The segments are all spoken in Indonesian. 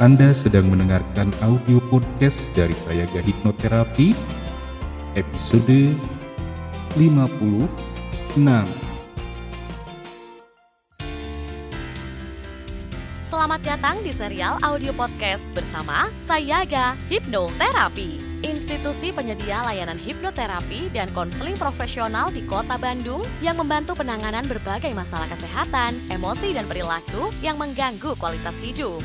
Anda sedang mendengarkan audio podcast dari Sayaga Hipnoterapi episode 56. Selamat datang di serial audio podcast bersama Sayaga Hipnoterapi. Institusi penyedia layanan hipnoterapi dan konseling profesional di Kota Bandung yang membantu penanganan berbagai masalah kesehatan, emosi, dan perilaku yang mengganggu kualitas hidup.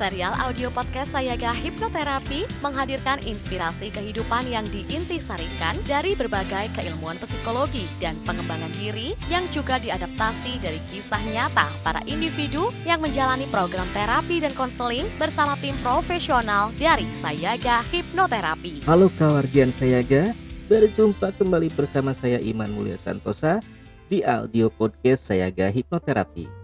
Serial audio podcast Sayaga Hipnoterapi menghadirkan inspirasi kehidupan yang diintisarikan dari berbagai keilmuan psikologi dan pengembangan diri yang juga diadaptasi dari kisah nyata para individu yang menjalani program terapi dan konseling bersama tim profesional dari Sayaga Hipnoterapi. Halo kawargian Sayaga, berjumpa kembali bersama saya Iman Mulia Santosa di audio podcast Sayaga Hipnoterapi.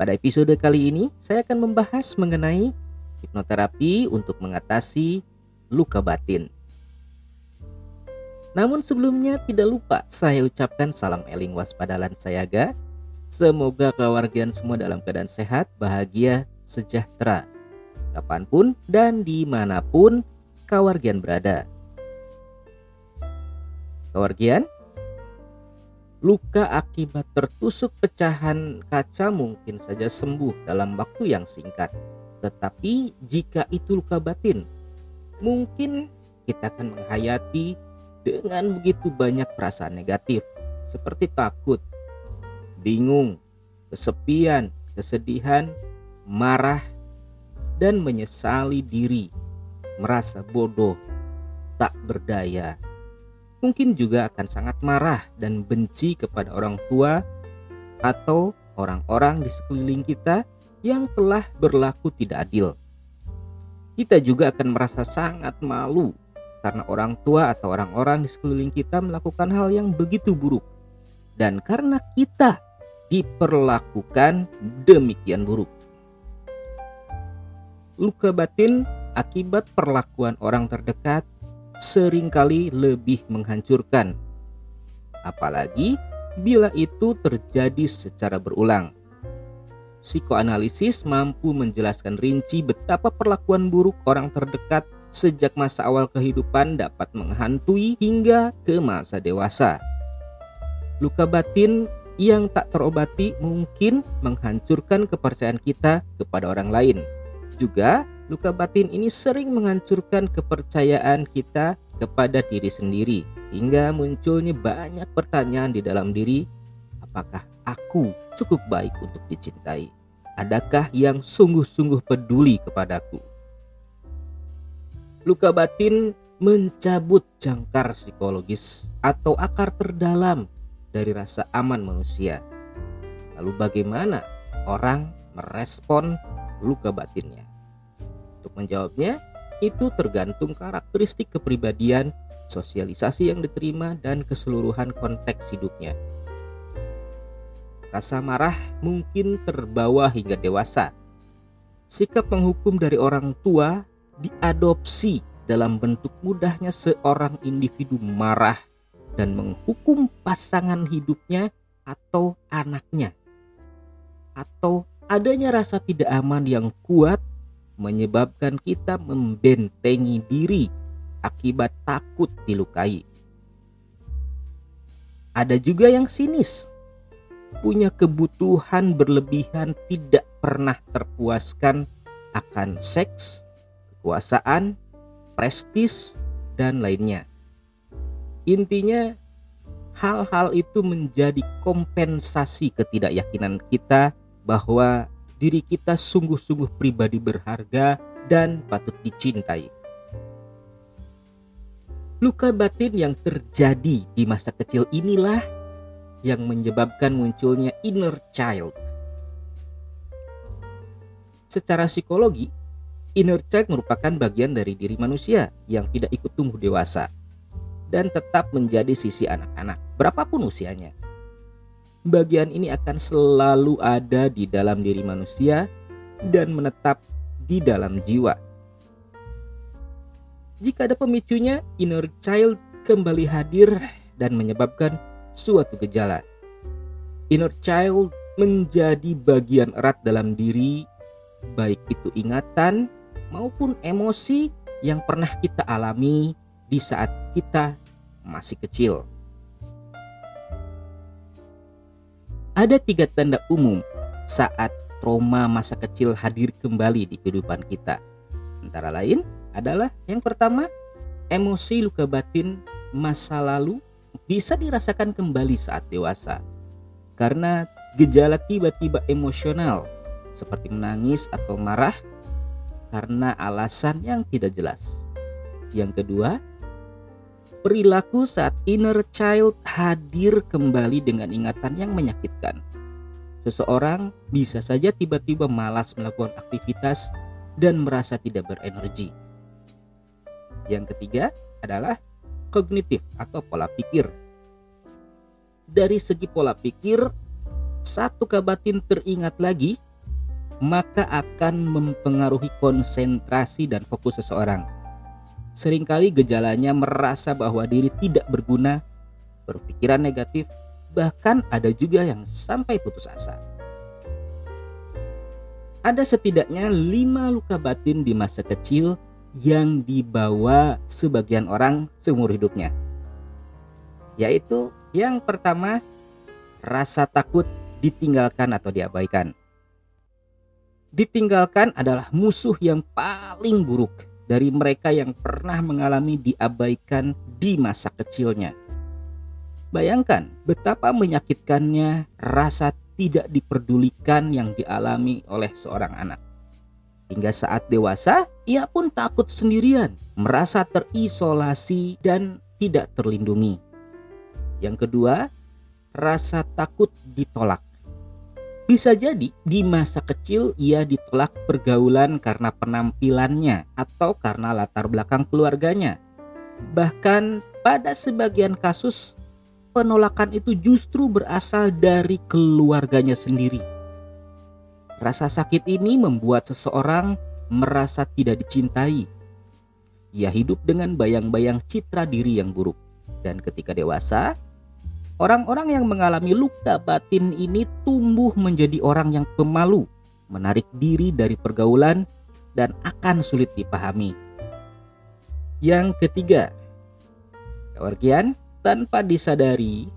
Pada episode kali ini, saya akan membahas mengenai hipnoterapi untuk mengatasi luka batin. Namun sebelumnya tidak lupa saya ucapkan salam eling waspadalan sayaga. Semoga keluarga semua dalam keadaan sehat, bahagia, sejahtera. Kapan pun dan di mana pun kawargian berada. Kawargian, Luka akibat tertusuk pecahan kaca mungkin saja sembuh dalam waktu yang singkat. Tetapi jika itu luka batin, mungkin kita akan menghayati dengan begitu banyak perasaan negatif seperti takut, bingung, kesepian, kesedihan, marah, dan menyesali diri, merasa bodoh, tak berdaya, mungkin juga akan sangat marah dan benci kepada orang tua atau orang-orang di sekeliling kita yang telah berlaku tidak adil. Kita juga akan merasa sangat malu karena orang tua atau orang-orang di sekeliling kita melakukan hal yang begitu buruk, dan karena kita diperlakukan demikian buruk. Luka batin akibat perlakuan orang terdekat sering kali lebih menghancurkan, apalagi bila itu terjadi secara berulang. Psikoanalisis mampu menjelaskan rinci betapa perlakuan buruk orang terdekat sejak masa awal kehidupan dapat menghantui hingga ke masa dewasa. Luka batin yang tak terobati mungkin menghancurkan kepercayaan kita kepada orang lain. Juga luka batin ini sering menghancurkan kepercayaan kita kepada diri sendiri hingga munculnya banyak pertanyaan di dalam diri apakah aku cukup baik untuk dicintai? Adakah yang sungguh-sungguh peduli kepadaku? Luka batin mencabut jangkar psikologis atau akar terdalam dari rasa aman manusia. Lalu bagaimana orang merespon luka batinnya untuk menjawabnya, itu tergantung karakteristik kepribadian, sosialisasi yang diterima, dan keseluruhan konteks hidupnya. Rasa marah mungkin terbawa hingga dewasa. Sikap menghukum dari orang tua diadopsi dalam bentuk mudahnya seorang individu marah dan menghukum pasangan hidupnya atau anaknya. Atau adanya rasa tidak aman yang kuat menyebabkan kita membentengi diri akibat takut dilukai. Ada juga yang sinis, punya kebutuhan berlebihan tidak pernah terpuaskan akan seks, kekuasaan, prestis, dan lainnya. Intinya, hal-hal itu menjadi kompensasi ketidakyakinan kita bahwa diri kita sungguh-sungguh pribadi berharga dan patut dicintai. Luka batin yang terjadi di masa kecil inilah yang menyebabkan munculnya inner child. Secara psikologi, inner child merupakan bagian dari diri manusia yang tidak ikut tumbuh dewasa. dan tetap menjadi sisi anak-anak, berapapun usianya. Bagian ini akan selalu ada di dalam diri manusia dan menetap di dalam jiwa. Jika ada pemicunya, inner child kembali hadir dan menyebabkan suatu gejala. Inner child menjadi bagian erat dalam diri, baik itu ingatan maupun emosi yang pernah kita alami di saat kita masih kecil. Ada tiga tanda umum saat trauma masa kecil hadir kembali di kehidupan kita. Antara lain adalah yang pertama, emosi luka batin masa lalu bisa dirasakan kembali saat dewasa. Karena gejala tiba-tiba emosional seperti menangis atau marah karena alasan yang tidak jelas. Yang kedua, perilaku saat inner child hadir kembali dengan ingatan yang menyakitkan. Seseorang bisa saja tiba-tiba malas melakukan aktivitas dan merasa tidak berenergi. Yang ketiga adalah kognitif atau pola pikir. Dari segi pola pikir, satu kabatin teringat lagi, maka akan mempengaruhi konsentrasi dan fokus seseorang Seringkali gejalanya merasa bahwa diri tidak berguna, berpikiran negatif, bahkan ada juga yang sampai putus asa. Ada setidaknya lima luka batin di masa kecil yang dibawa sebagian orang seumur hidupnya. Yaitu yang pertama, rasa takut ditinggalkan atau diabaikan. Ditinggalkan adalah musuh yang paling buruk dari mereka yang pernah mengalami diabaikan di masa kecilnya. Bayangkan betapa menyakitkannya rasa tidak diperdulikan yang dialami oleh seorang anak. Hingga saat dewasa, ia pun takut sendirian, merasa terisolasi dan tidak terlindungi. Yang kedua, rasa takut ditolak. Bisa jadi di masa kecil ia ditolak pergaulan karena penampilannya atau karena latar belakang keluarganya. Bahkan pada sebagian kasus penolakan itu justru berasal dari keluarganya sendiri. Rasa sakit ini membuat seseorang merasa tidak dicintai. Ia hidup dengan bayang-bayang citra diri yang buruk dan ketika dewasa Orang-orang yang mengalami luka batin ini tumbuh menjadi orang yang pemalu, menarik diri dari pergaulan, dan akan sulit dipahami. Yang ketiga, kewargian tanpa disadari,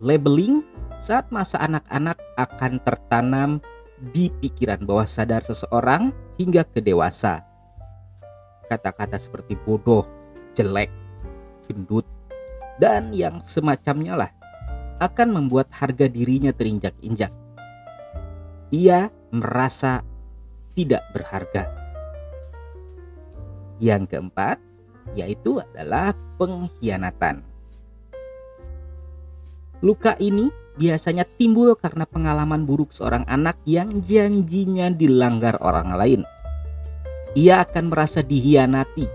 labeling saat masa anak-anak akan tertanam di pikiran bawah sadar seseorang hingga ke dewasa. Kata-kata seperti bodoh, jelek, gendut, dan yang semacamnya lah akan membuat harga dirinya terinjak-injak. Ia merasa tidak berharga. Yang keempat, yaitu adalah pengkhianatan. Luka ini biasanya timbul karena pengalaman buruk seorang anak yang janjinya dilanggar orang lain. Ia akan merasa dihianati.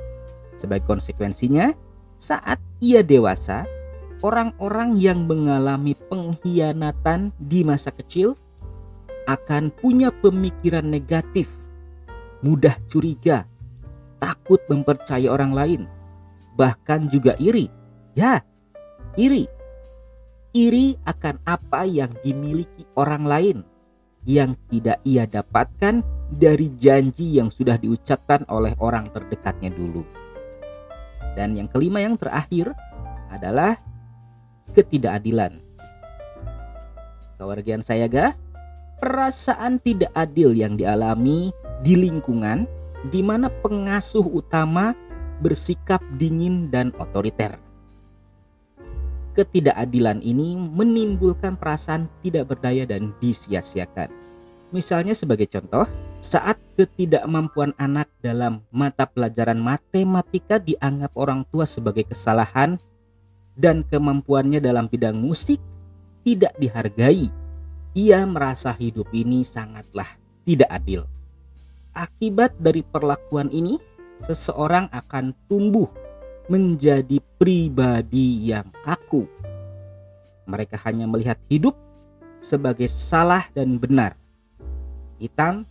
Sebagai konsekuensinya, saat ia dewasa, orang-orang yang mengalami pengkhianatan di masa kecil akan punya pemikiran negatif, mudah curiga, takut mempercayai orang lain, bahkan juga iri. Ya, iri. Iri akan apa yang dimiliki orang lain yang tidak ia dapatkan dari janji yang sudah diucapkan oleh orang terdekatnya dulu. Dan yang kelima yang terakhir adalah ketidakadilan. Kewargian saya gah, perasaan tidak adil yang dialami di lingkungan di mana pengasuh utama bersikap dingin dan otoriter. Ketidakadilan ini menimbulkan perasaan tidak berdaya dan disia-siakan. Misalnya sebagai contoh, saat ketidakmampuan anak dalam mata pelajaran matematika dianggap orang tua sebagai kesalahan dan kemampuannya dalam bidang musik tidak dihargai. Ia merasa hidup ini sangatlah tidak adil. Akibat dari perlakuan ini, seseorang akan tumbuh menjadi pribadi yang kaku. Mereka hanya melihat hidup sebagai salah dan benar, hitam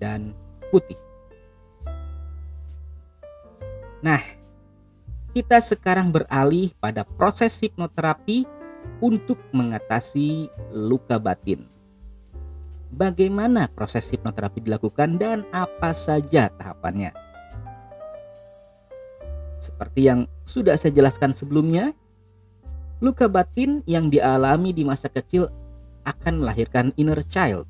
dan putih. Nah, kita sekarang beralih pada proses hipnoterapi untuk mengatasi luka batin. Bagaimana proses hipnoterapi dilakukan dan apa saja tahapannya? Seperti yang sudah saya jelaskan sebelumnya, luka batin yang dialami di masa kecil akan melahirkan inner child,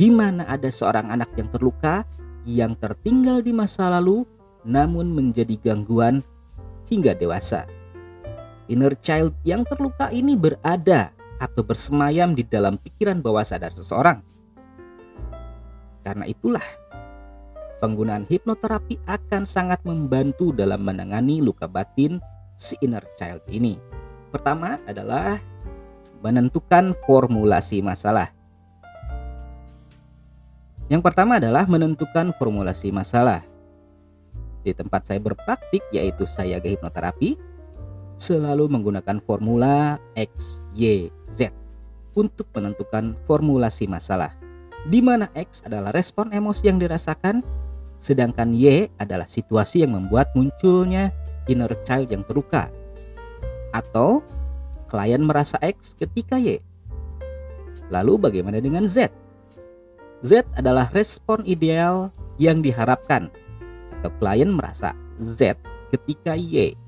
di mana ada seorang anak yang terluka yang tertinggal di masa lalu namun menjadi gangguan hingga dewasa. Inner child yang terluka ini berada atau bersemayam di dalam pikiran bawah sadar seseorang. Karena itulah, penggunaan hipnoterapi akan sangat membantu dalam menangani luka batin si inner child ini. Pertama adalah menentukan formulasi masalah. Yang pertama adalah menentukan formulasi masalah. Di tempat saya berpraktik yaitu saya ke hipnoterapi, selalu menggunakan formula X, Y, Z untuk menentukan formulasi masalah. Di mana X adalah respon emosi yang dirasakan, sedangkan Y adalah situasi yang membuat munculnya inner child yang terluka. Atau klien merasa X ketika Y. Lalu bagaimana dengan Z? Z adalah respon ideal yang diharapkan atau klien merasa Z ketika Y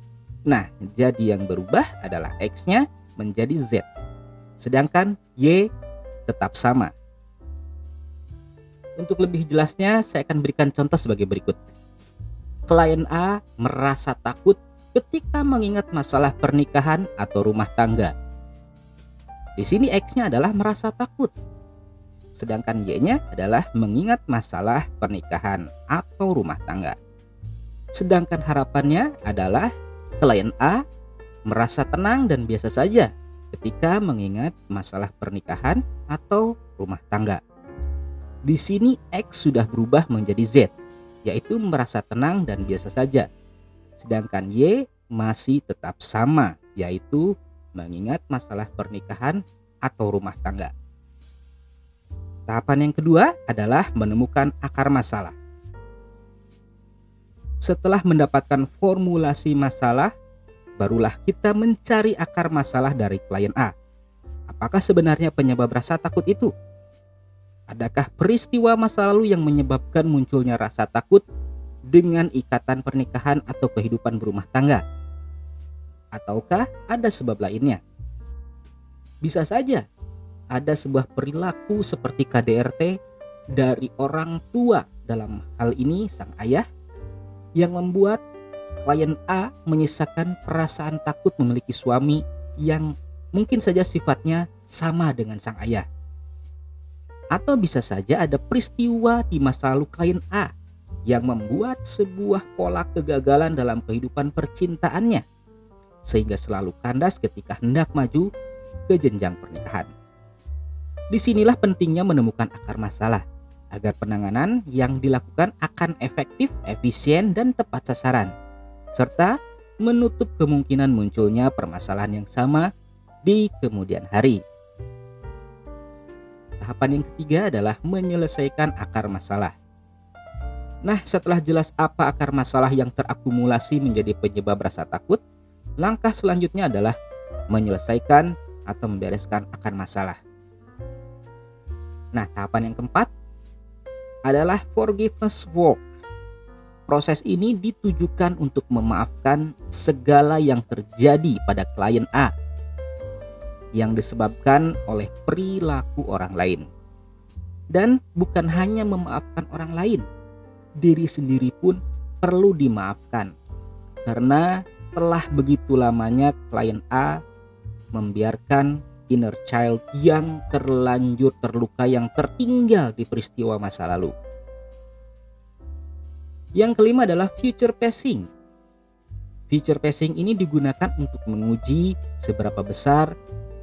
Nah, jadi yang berubah adalah X-nya menjadi Z. Sedangkan Y tetap sama. Untuk lebih jelasnya, saya akan berikan contoh sebagai berikut. Klien A merasa takut ketika mengingat masalah pernikahan atau rumah tangga. Di sini X-nya adalah merasa takut. Sedangkan Y-nya adalah mengingat masalah pernikahan atau rumah tangga. Sedangkan harapannya adalah Klien A merasa tenang dan biasa saja ketika mengingat masalah pernikahan atau rumah tangga. Di sini X sudah berubah menjadi Z, yaitu merasa tenang dan biasa saja. Sedangkan Y masih tetap sama, yaitu mengingat masalah pernikahan atau rumah tangga. Tahapan yang kedua adalah menemukan akar masalah. Setelah mendapatkan formulasi masalah, barulah kita mencari akar masalah dari klien A. Apakah sebenarnya penyebab rasa takut itu? Adakah peristiwa masa lalu yang menyebabkan munculnya rasa takut dengan ikatan pernikahan atau kehidupan berumah tangga? Ataukah ada sebab lainnya? Bisa saja ada sebuah perilaku seperti KDRT dari orang tua dalam hal ini sang ayah yang membuat klien A menyisakan perasaan takut memiliki suami yang mungkin saja sifatnya sama dengan sang ayah. Atau bisa saja ada peristiwa di masa lalu klien A yang membuat sebuah pola kegagalan dalam kehidupan percintaannya sehingga selalu kandas ketika hendak maju ke jenjang pernikahan. Di sinilah pentingnya menemukan akar masalah agar penanganan yang dilakukan akan efektif, efisien, dan tepat sasaran, serta menutup kemungkinan munculnya permasalahan yang sama di kemudian hari. Tahapan yang ketiga adalah menyelesaikan akar masalah. Nah, setelah jelas apa akar masalah yang terakumulasi menjadi penyebab rasa takut, langkah selanjutnya adalah menyelesaikan atau membereskan akar masalah. Nah, tahapan yang keempat adalah forgiveness work. Proses ini ditujukan untuk memaafkan segala yang terjadi pada klien A yang disebabkan oleh perilaku orang lain. Dan bukan hanya memaafkan orang lain, diri sendiri pun perlu dimaafkan karena telah begitu lamanya klien A membiarkan inner child yang terlanjur terluka yang tertinggal di peristiwa masa lalu. Yang kelima adalah future pacing. Future pacing ini digunakan untuk menguji seberapa besar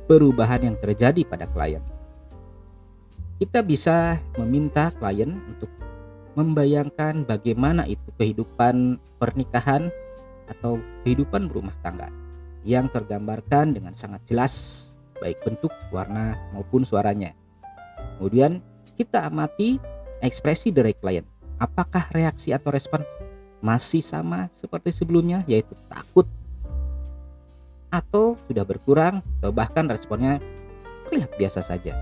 perubahan yang terjadi pada klien. Kita bisa meminta klien untuk membayangkan bagaimana itu kehidupan pernikahan atau kehidupan berumah tangga yang tergambarkan dengan sangat jelas baik bentuk, warna maupun suaranya. Kemudian kita amati ekspresi dari klien. Apakah reaksi atau respon masih sama seperti sebelumnya yaitu takut atau sudah berkurang atau bahkan responnya terlihat biasa saja.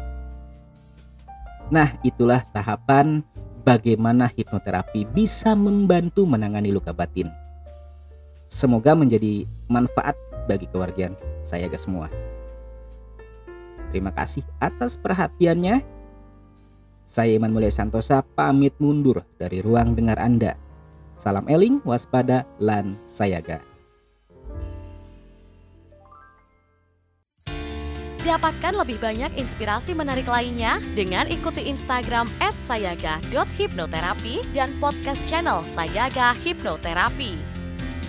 Nah, itulah tahapan bagaimana hipnoterapi bisa membantu menangani luka batin. Semoga menjadi manfaat bagi keluarga saya ke semua. Terima kasih atas perhatiannya. Saya Iman Mulia Santosa pamit mundur dari ruang dengar Anda. Salam eling, waspada, lan sayaga. Dapatkan lebih banyak inspirasi menarik lainnya dengan ikuti Instagram @sayaga.hipnoterapi dan podcast channel Sayaga Hipnoterapi.